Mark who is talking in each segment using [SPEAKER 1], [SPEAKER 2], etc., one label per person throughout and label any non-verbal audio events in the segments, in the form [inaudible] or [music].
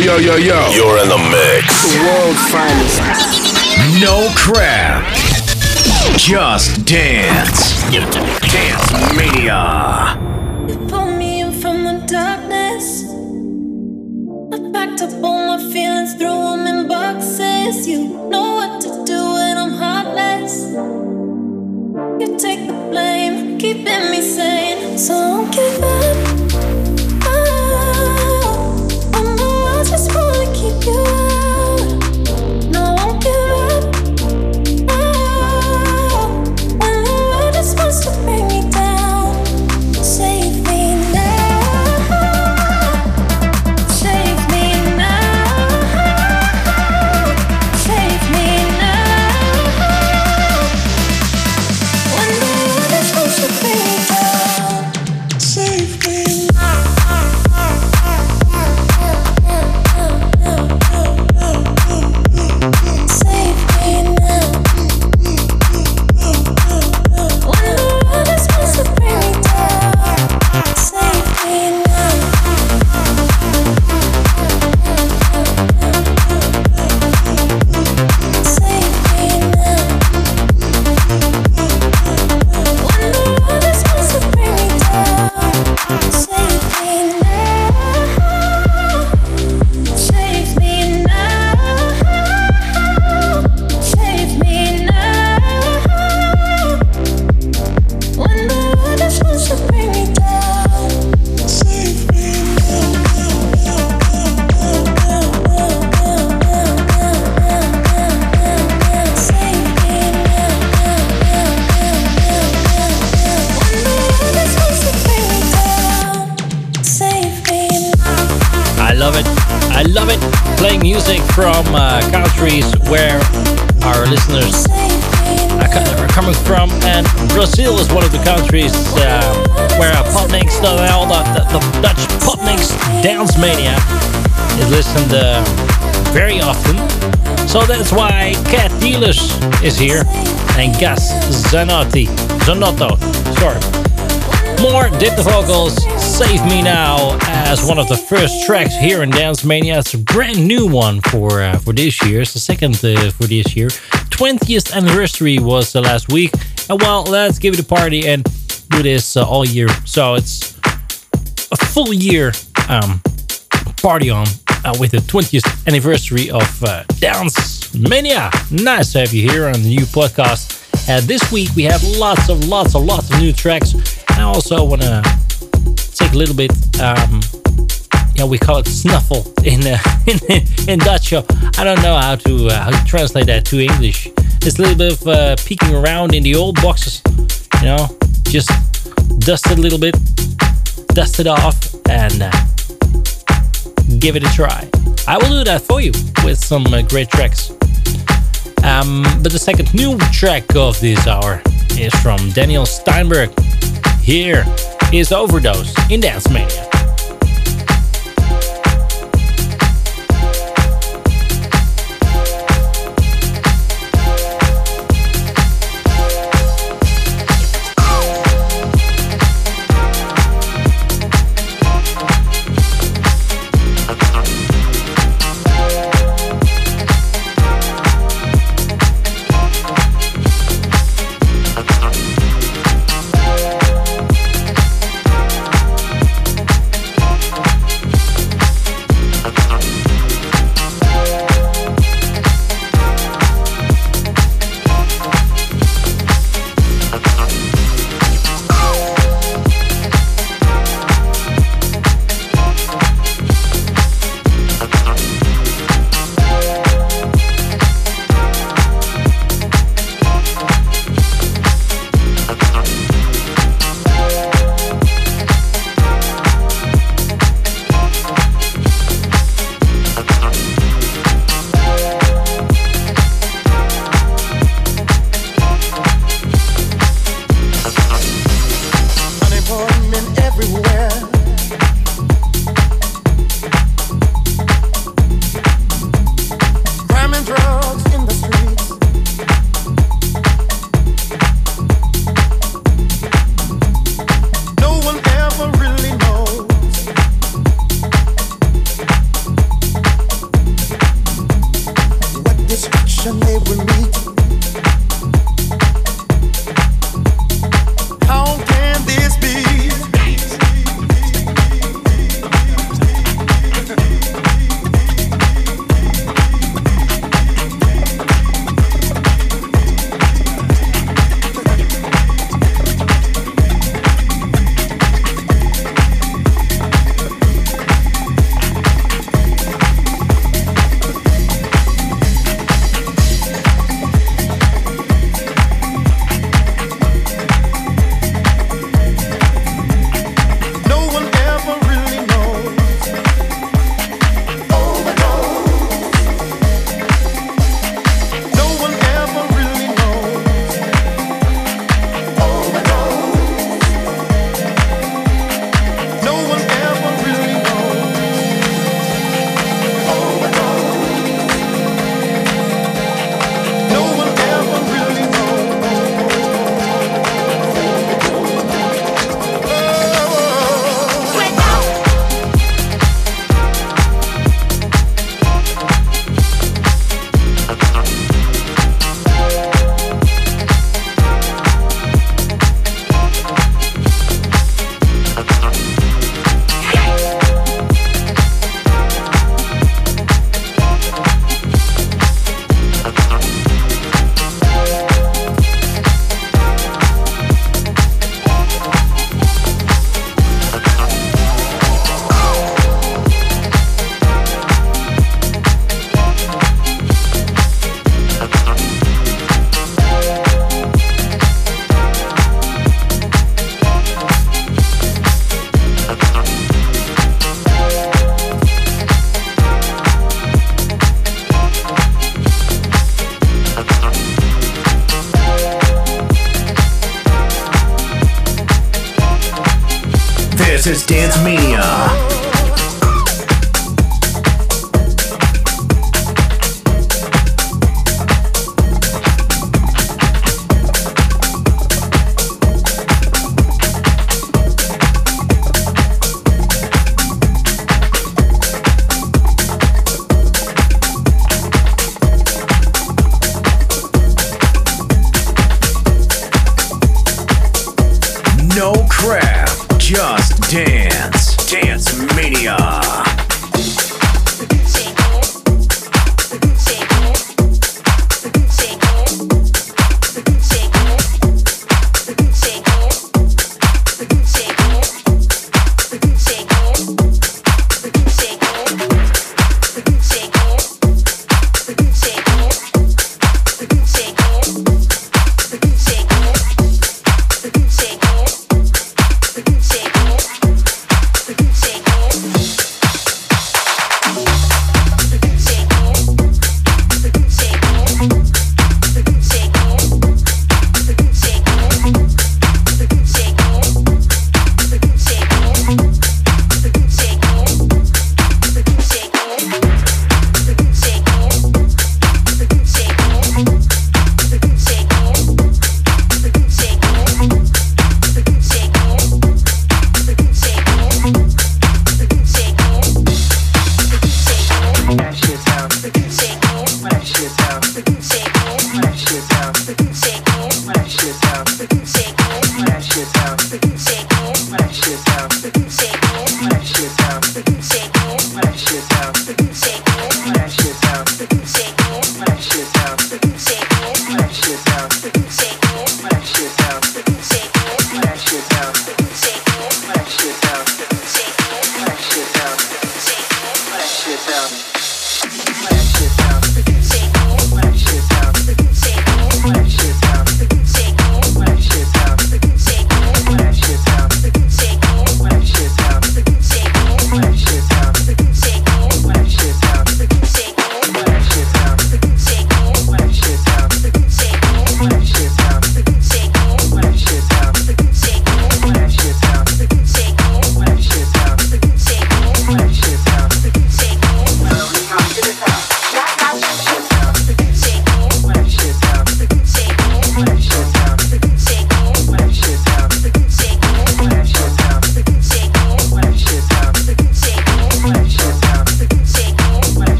[SPEAKER 1] yo, yo, yo.
[SPEAKER 2] You're in the mix.
[SPEAKER 3] The world's finest.
[SPEAKER 4] No crap. Just dance. Dance Mania.
[SPEAKER 5] You pulled me in from the darkness. I packed up all my feelings, threw them in boxes. You know what to do when I'm heartless. You take the blame, keeping me sane. So don't give up.
[SPEAKER 6] From uh, countries where our listeners are coming from, and Brazil is one of the countries uh, where Podmix, the, the, the Dutch Podmix Dance Mania is listened uh, very often. So that's why Cat Dealers is here and Gas Zanotti, Zanotto, sorry. More dip the vocals, Save Me Now as one of the first tracks here in Dance Mania. It's a brand new one for uh, for this year. It's the second uh, for this year. 20th anniversary was the last week. And well, let's give it a party and do this uh, all year. So it's a full year um, party on uh, with the 20th anniversary of uh, Dance Mania. Nice to have you here on the new podcast. Uh, this week we have lots of lots of lots of new tracks. I also want to take a little bit um, yeah we call it snuffle in uh, [laughs] in, in Dutch I don't know how to uh, how to translate that to English. It's a little bit of uh, peeking around in the old boxes you know just dust it a little bit dust it off and uh, give it a try. I will do that for you with some uh, great tracks. Um, but the second new track of this hour is from Daniel Steinberg here is Overdose in Dance Mania.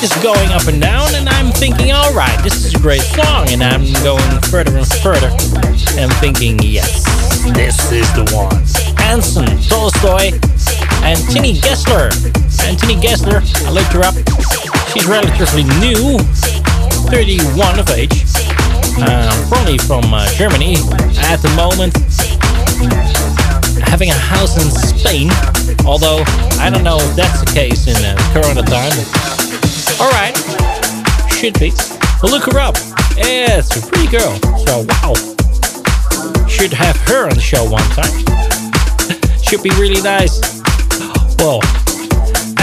[SPEAKER 6] Is going up and down, and I'm thinking, all right, this is a great song, and I'm going further and further, and thinking, yes, this is the one. Hanson, Tolstoy, and Tinny Gessler. And Tinny Gessler, I looked her up. She's relatively new, 31 of age, um, probably from uh, Germany at the moment having a house in Spain. Although I don't know if that's the case in uh, Corona time. All right, should be. Well, look her up. Yeah, it's a pretty girl. So wow, should have her on the show one time. [laughs] should be really nice. Well,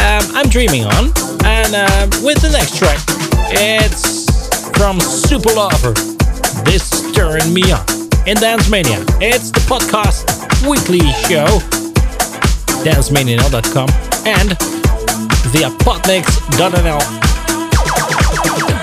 [SPEAKER 6] um, I'm dreaming on, and uh, with the next track, it's from Super Lover. This turn me on in Dance Mania. It's the podcast weekly show, dancemania.com, and via podmix.nl.
[SPEAKER 7] something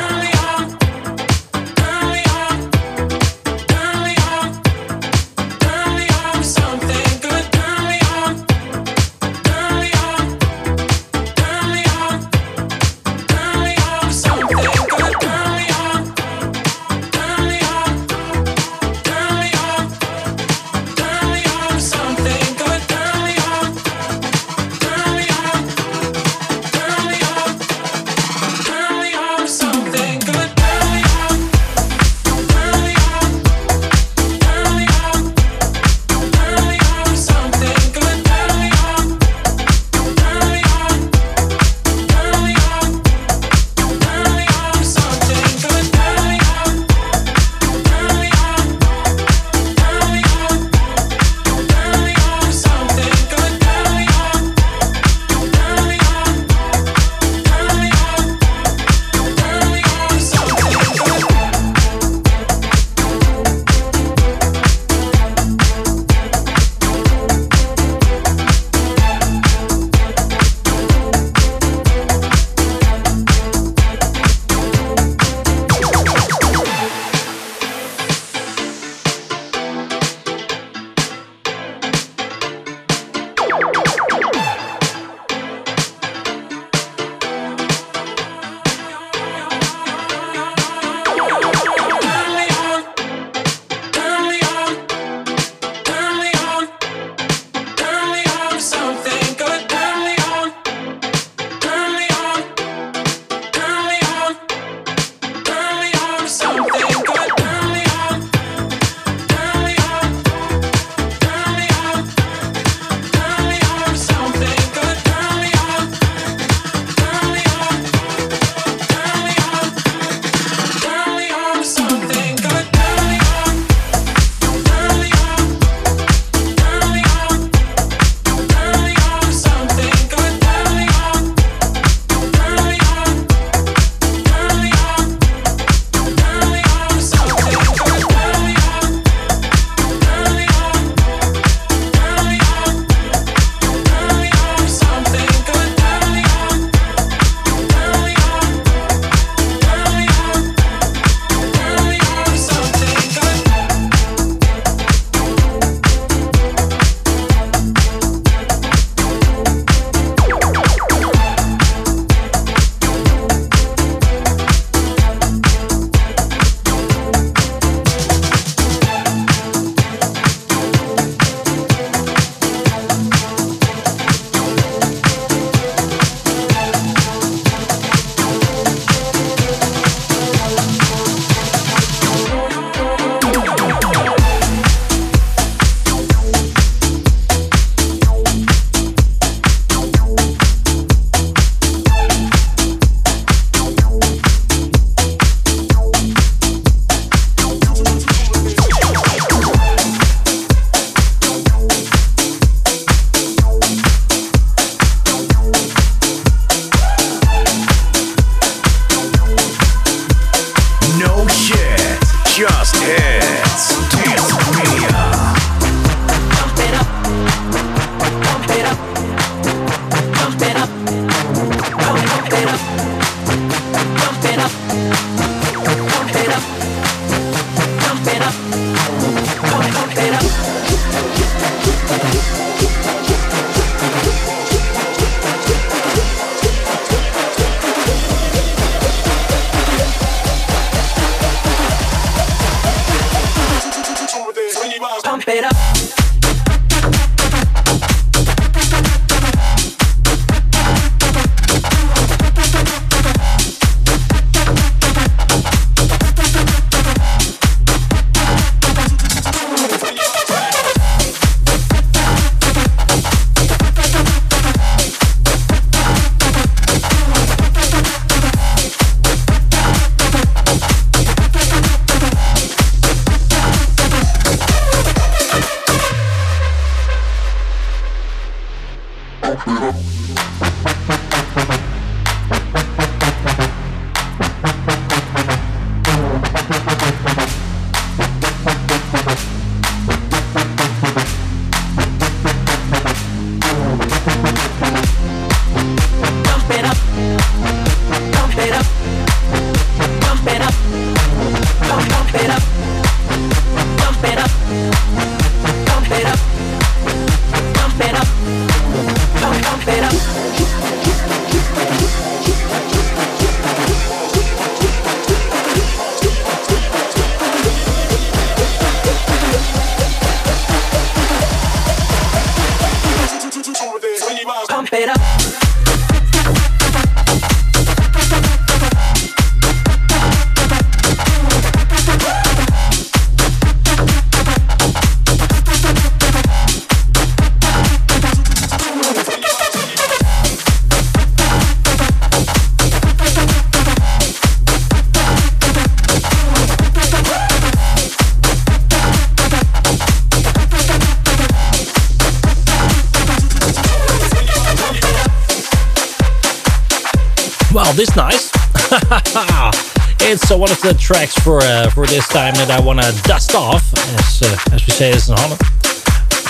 [SPEAKER 6] uh, one of the tracks for uh, for this time that I want to dust off, as uh, as we say in Holland.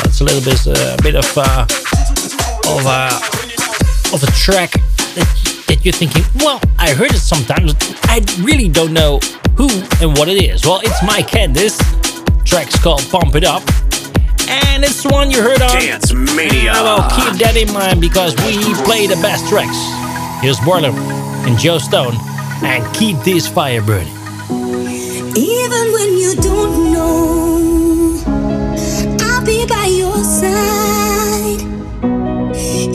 [SPEAKER 6] It's a little bit uh, a bit of uh, of a uh, of a track that that you're thinking, well, I heard it sometimes. I really don't know who and what it is. Well, it's Mike Candys. Track's called Pump It Up. And it's the one you heard on
[SPEAKER 4] Dance Mania.
[SPEAKER 6] Well, keep that in mind because we play the best tracks. Here's Boiler and Joe Stone and keep this fire burning.
[SPEAKER 8] Even when you don't know, I'll be by your side.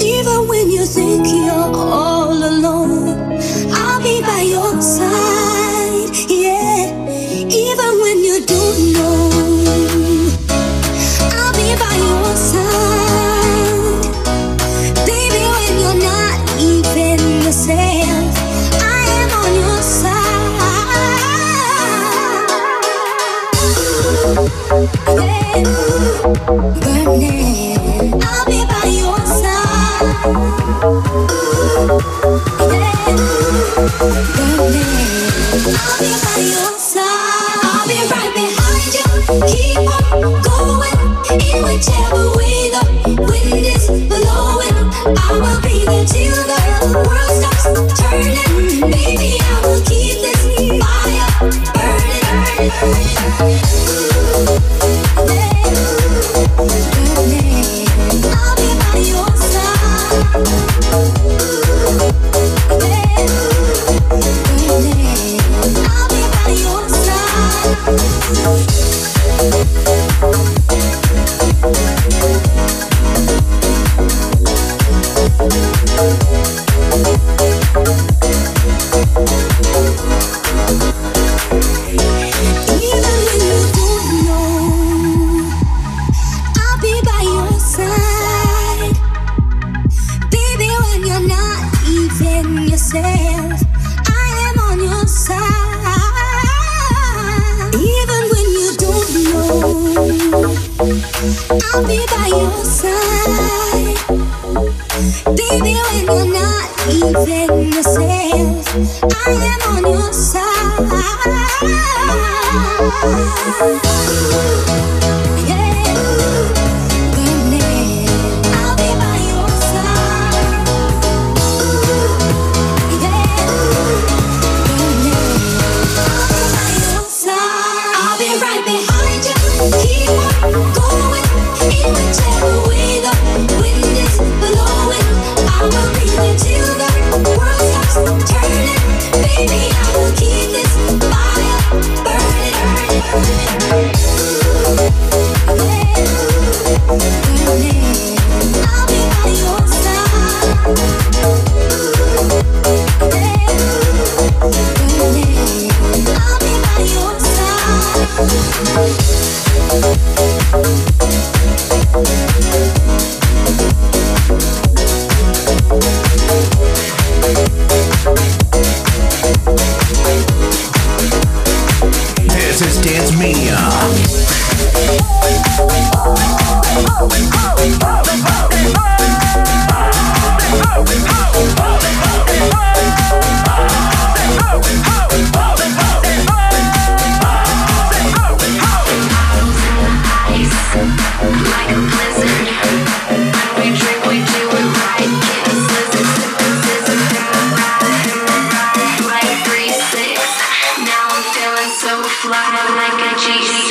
[SPEAKER 8] Even when you think you're will even yourself, I am on your side. Even when you don't know, I'll be by your side. Baby, when you're not even yourself, I am on your side. light like a cheese.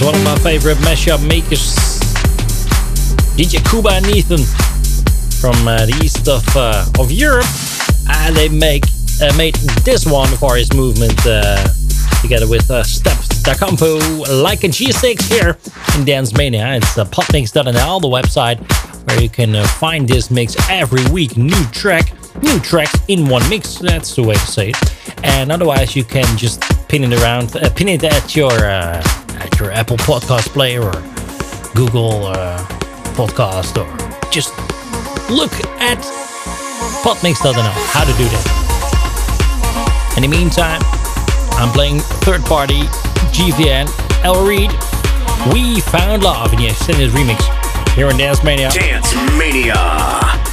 [SPEAKER 6] Favorite mashup makers, DJ Kuba and Neitan from uh, the east of uh, of Europe, and they make uh, made this one for his movement uh, together with uh, Steps Da Campo, like a G6 here in Dance Mania. It's uh, podmix.nl, the website where you can uh, find this mix every week. New track, new tracks in one mix. That's the way to say it. And otherwise, you can just pin it around, pin it at your at your Apple Podcast player or Google uh, Podcast, or just look at Podmix.nl how to do that. In the meantime, I'm playing third party GVN L Reed. We found love in the extended remix here in Dance Mania.
[SPEAKER 4] Dance Mania.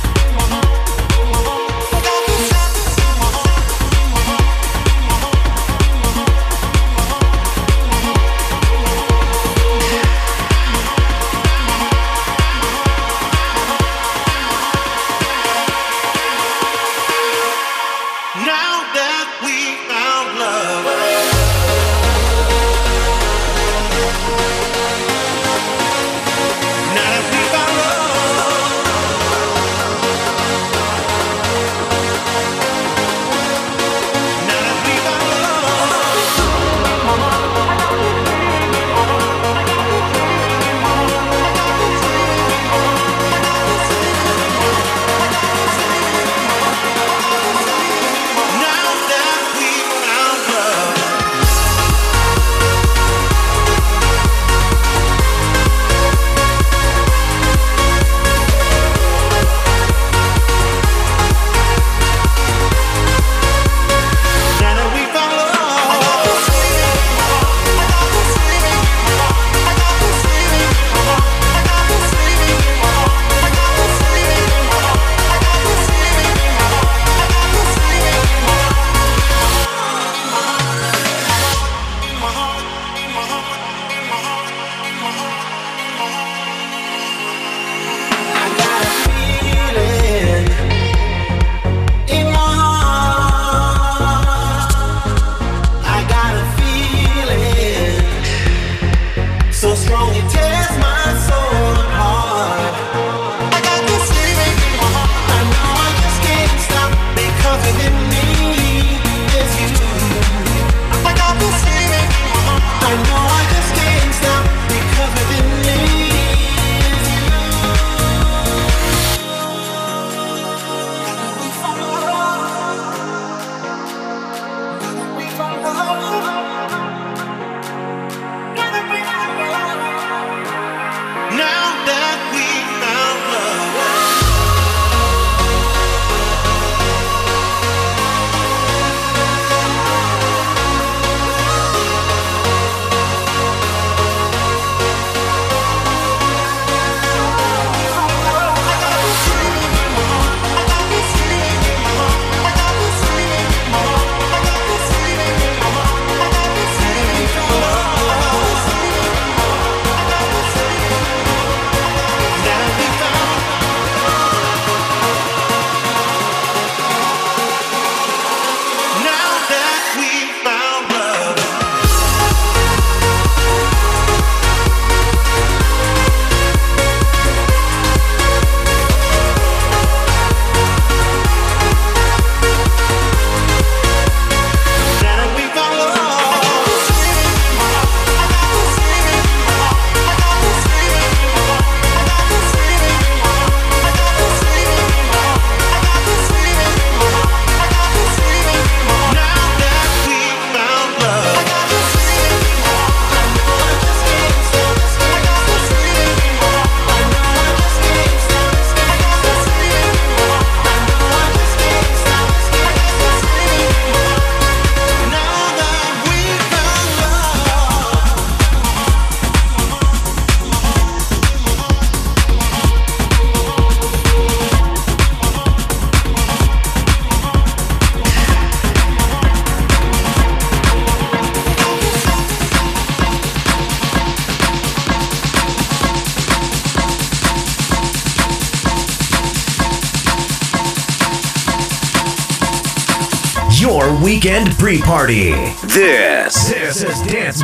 [SPEAKER 4] Pre-party. This, this is Dance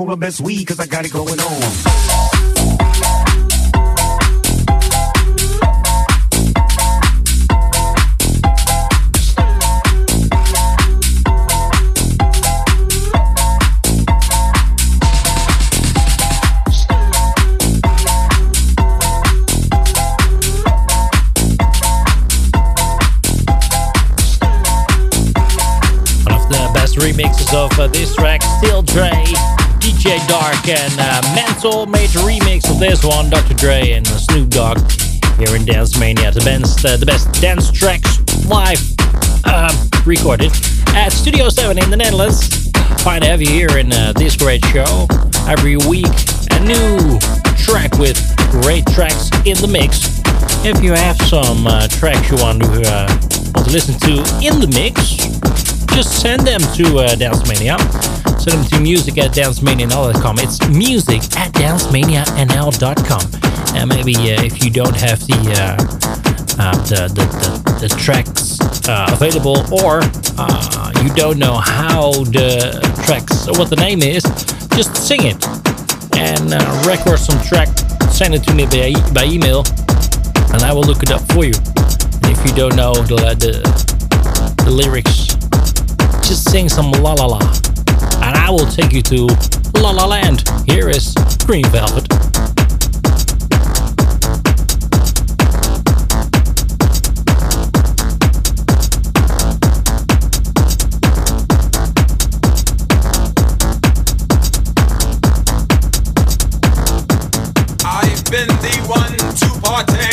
[SPEAKER 7] roll the best weed cause I got it going on.
[SPEAKER 6] remixes of uh, this track. Still Dre, DJ Dark, and uh, Mental made a remix of this one. Dr. Dre and Snoop Dogg here in Dance Mania. The best, uh, the best dance tracks live uh, recorded at Studio 7 in the Netherlands. Fine to have you here in uh, this great show. Every week, a new track with great tracks in the mix. If you have some uh, tracks you want to, want to listen to in the mix, just send them to uh, Dance Mania. Send them to music at dancemania.com. It's music at dancemania.nl.com. And maybe uh, if you don't have the uh, uh the, the, the, the, tracks uh, available or uh, you don't know how the tracks, or what the name is, just sing it and record some track. Send it to me by, by email and I will look it up for you. And if you don't know the, the, the lyrics, just sing some La La La. And I will take you to La La Land. Here is Green Velvet.
[SPEAKER 9] party to begin. I'm going down.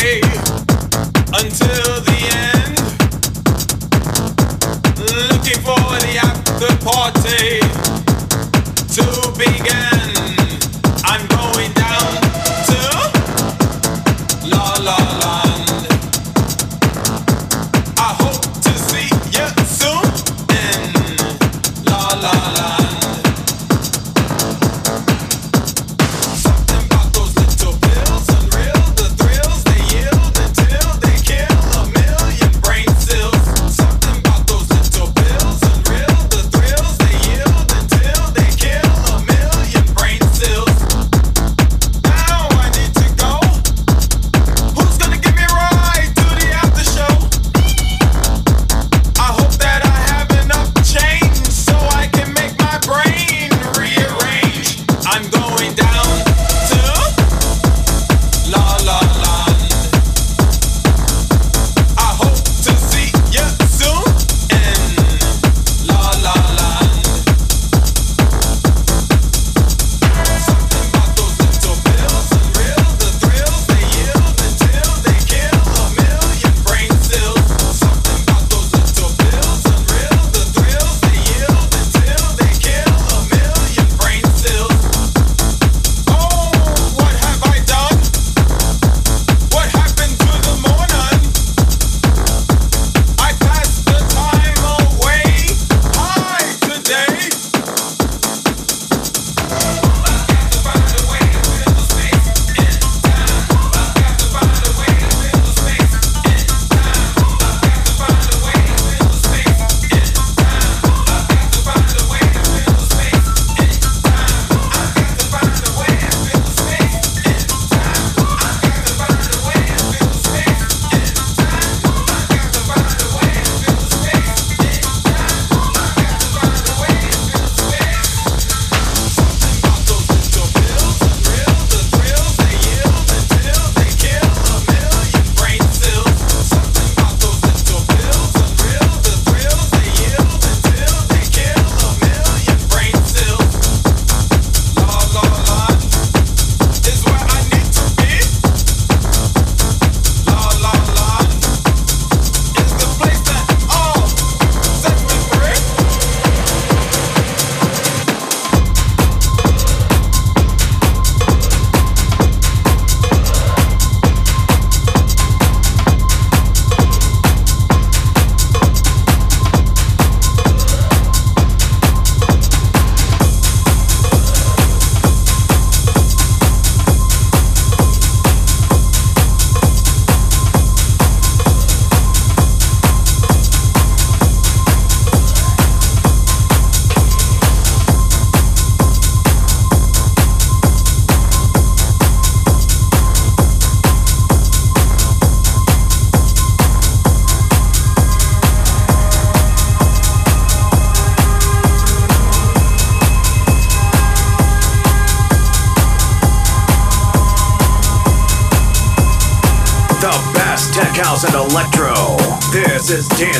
[SPEAKER 4] Is Dance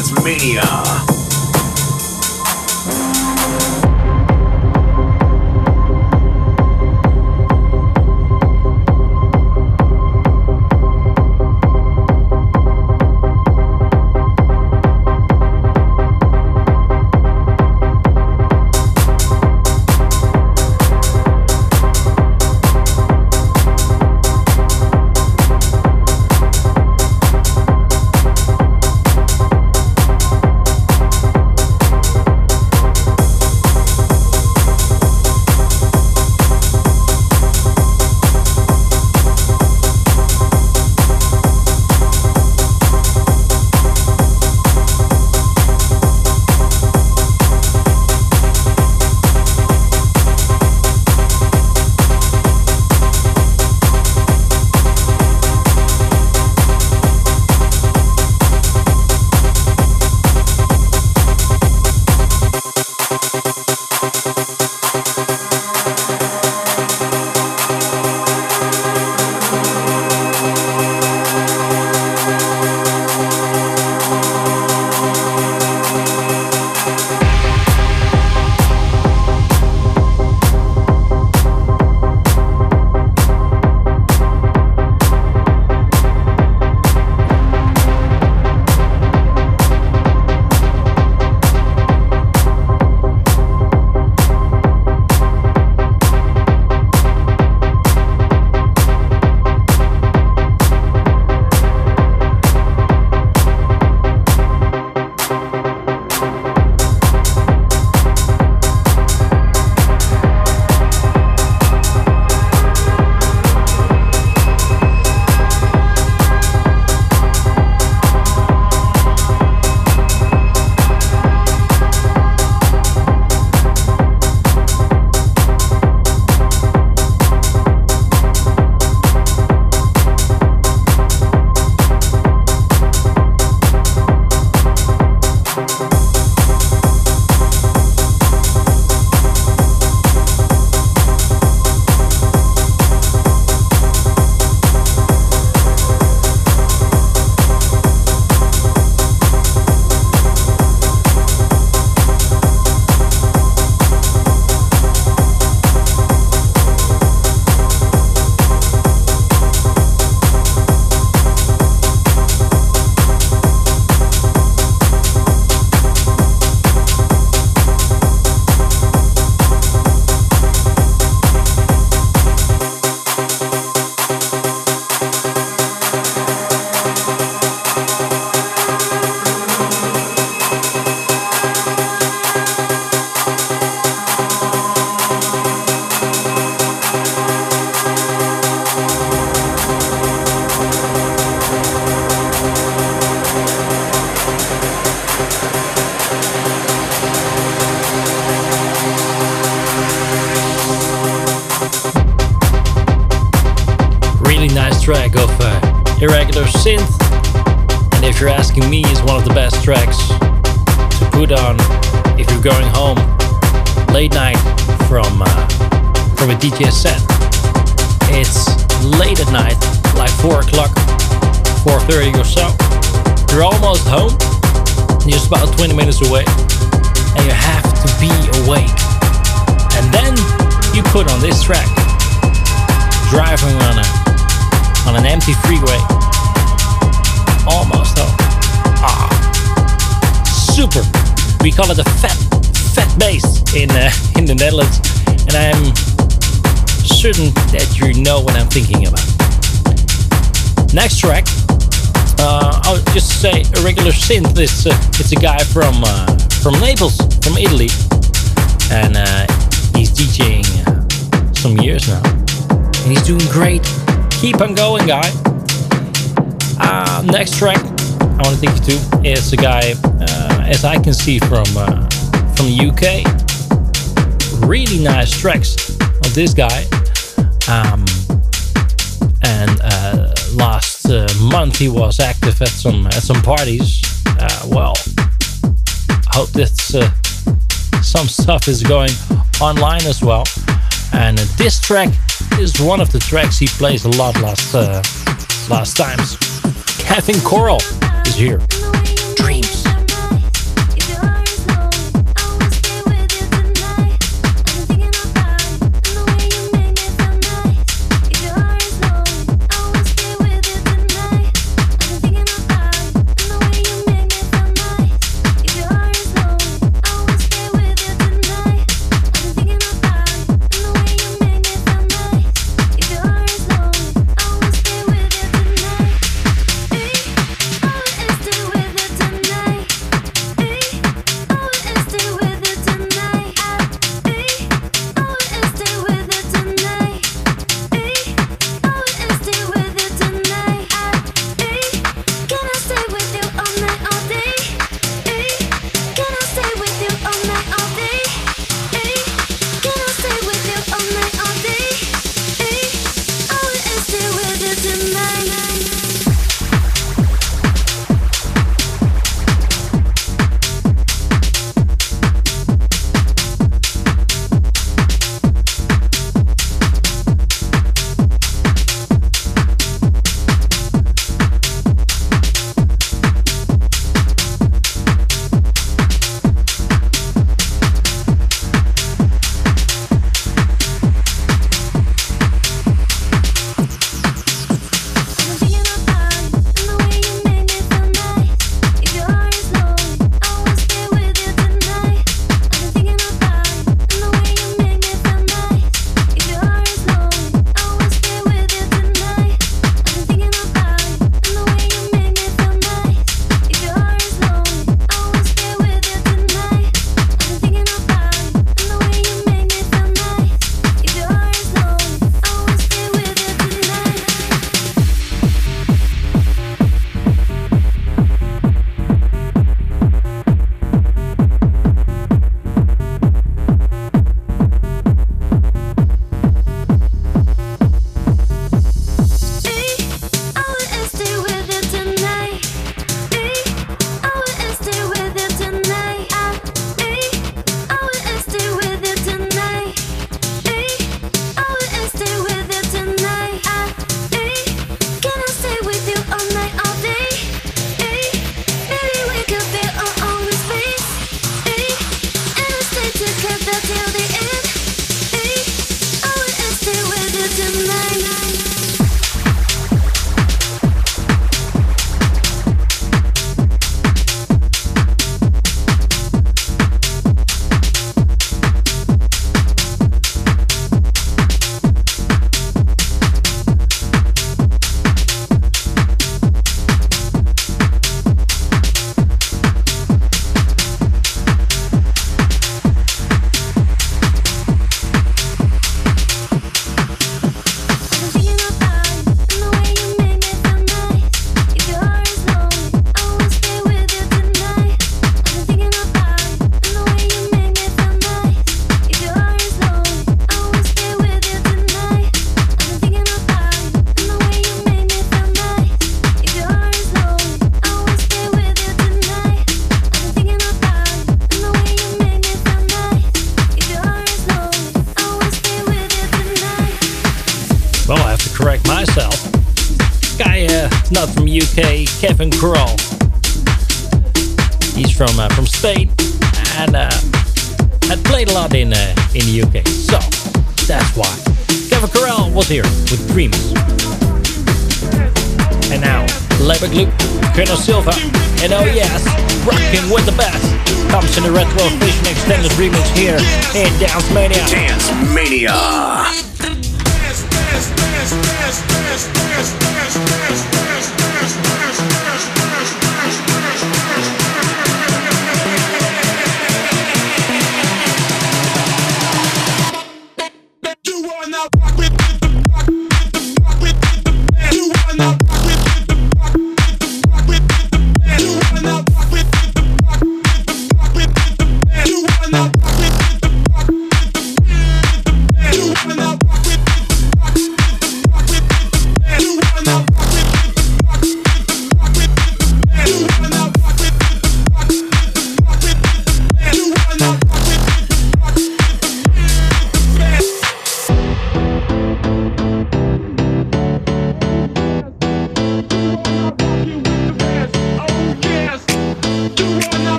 [SPEAKER 6] about 20 away, and you have to be awake. And then you put on this track, driving on a on an empty freeway, almost home. Ah, super. We call it a fat fat bass in uh, in the Netherlands, and I'm certain that you know what I'm thinking about. Just say a regular synth. It's, uh, it's a guy from uh, from Naples, from Italy, and uh, he's DJing uh, some years now, and he's doing great. Keep on going, guy. Uh, next track I want to take you to is a guy, as I can see from from the UK. Really nice tracks of this guy. Um, and uh, last uh, month he was active at some at some parties. Uh, well, hope that uh, some stuff is going online as well. And this track is one of the tracks he plays a lot last uh, last times.
[SPEAKER 8] Kevin Coral is here. Kevin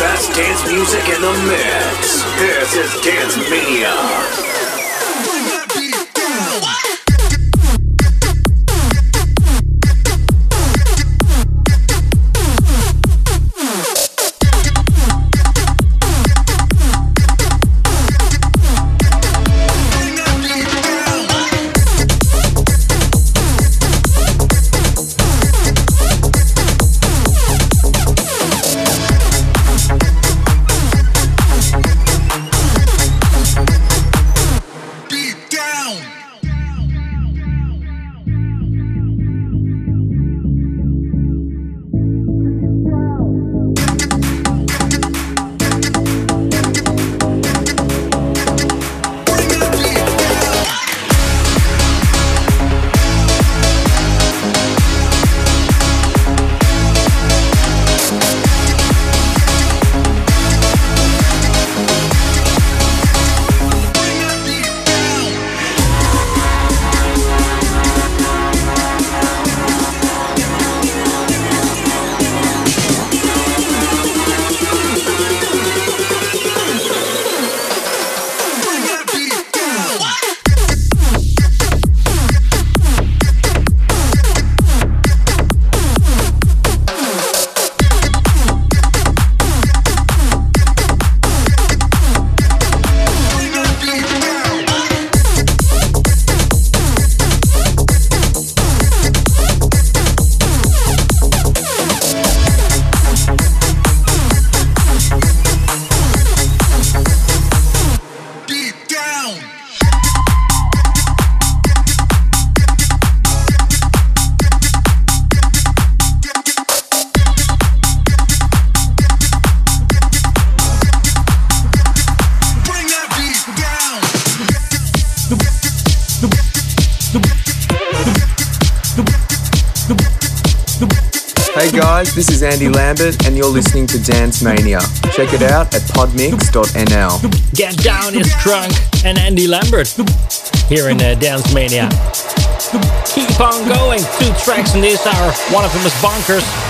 [SPEAKER 8] best dance
[SPEAKER 4] music in the mix. This is Dance Mania.
[SPEAKER 9] Guys, this is Andy Lambert, and you're listening to Dance Mania. Check it out at podmix.nl.
[SPEAKER 6] Get Down is Drunk and Andy Lambert here in uh, Dance Mania. Keep on going. Two tracks in this hour. One of them is Bonkers.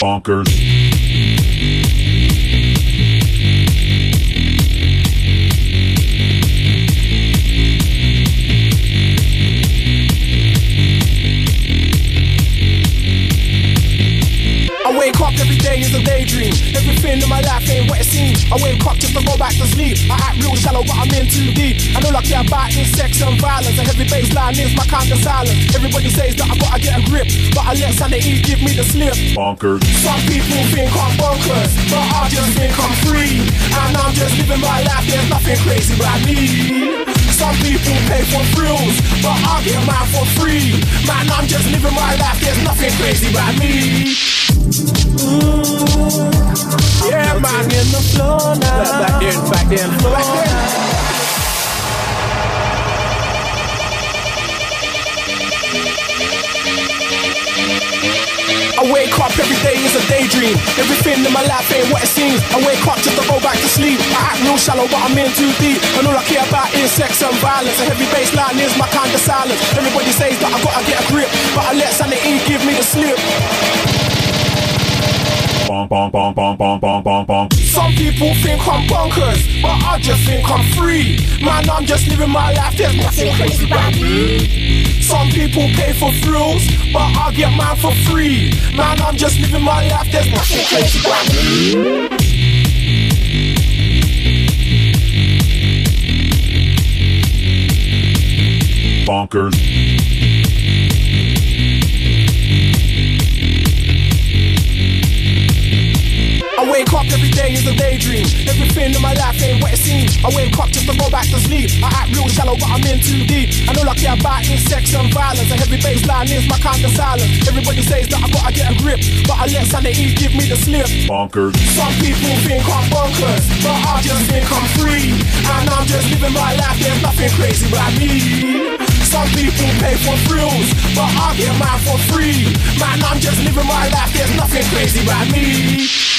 [SPEAKER 10] Bonkers.
[SPEAKER 11] Is a daydream. Everything in my life ain't what it seems. I wake up just to go back to sleep. I act real shallow, but I'm in too deep. And all I care about is sex and violence. A heavy bassline is my kind of silence. Everybody says that I gotta get a grip, but I let sanity give me the slip.
[SPEAKER 10] Bonkers.
[SPEAKER 11] Some people think I'm bonkers, but I just think I'm free. And I'm just living my life, there's nothing crazy about me. Some people pay for thrills, but I get mine for free. Man, I'm just living my life, there's nothing crazy about me. Mm. Yeah, man, in the floor now. Back there, back there, back there. Wake up every day is a daydream. Everything in my life ain't what it seems. I wake up just to go back to sleep. I act real shallow, but I'm in too deep. And all I care about is sex and violence. A heavy bassline is my kind of silence. Everybody says that I gotta get a grip, but I let sanity give me the slip.
[SPEAKER 10] Some
[SPEAKER 11] people think I'm bonkers, but I just think I'm free. Man, I'm just living my life, there's nothing crazy about me. Some people pay for thrills, but I get mine for free. Man, I'm just living my life, there's nothing crazy about me.
[SPEAKER 10] Bonkers.
[SPEAKER 11] Wake up every day is a daydream. Everything in my life ain't what it seems. I wake up just to go back to sleep. I act real shallow, but I'm in too deep. I care about is sex and violence. A heavy bassline is my kind of silence. Everybody says that I gotta get a grip, but I let sanity give me the slip.
[SPEAKER 10] Bonkers.
[SPEAKER 11] Some people think I'm bonkers, but I just think I'm free. And I'm just living my life, there's nothing crazy about me. Some people pay for thrills, but I get mine for free. Man, I'm just living my life, there's nothing crazy about me.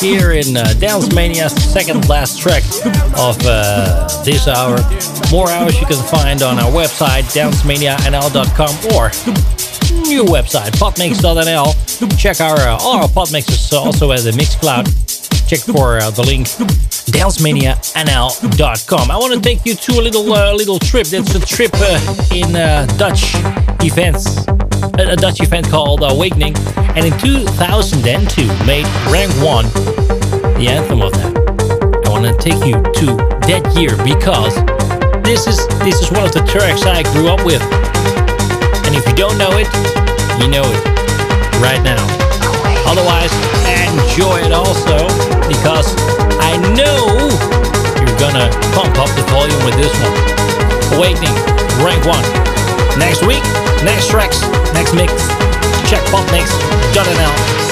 [SPEAKER 6] here in uh, Dance Mania's second last track of uh, this hour. More hours you can find on our website, dancemanianl.com or new website, podmix.nl. Check our uh, all our podmixes also at the Mixcloud. Check for uh, the link dancemanianl.com. I want to take you to a little uh, little trip. That's a trip uh, in uh, Dutch events, a, Dutch event called Awakening, and in 2002 made Rank One the anthem of that. I want to take you to that year because this is this is one of the tracks I grew up with, and if you don't know it, you know it right now. Otherwise, enjoy it also because I know you're gonna pump up the volume with this one. Awakening, rank one. Next week, next tracks, next mix. Check podmix.nl.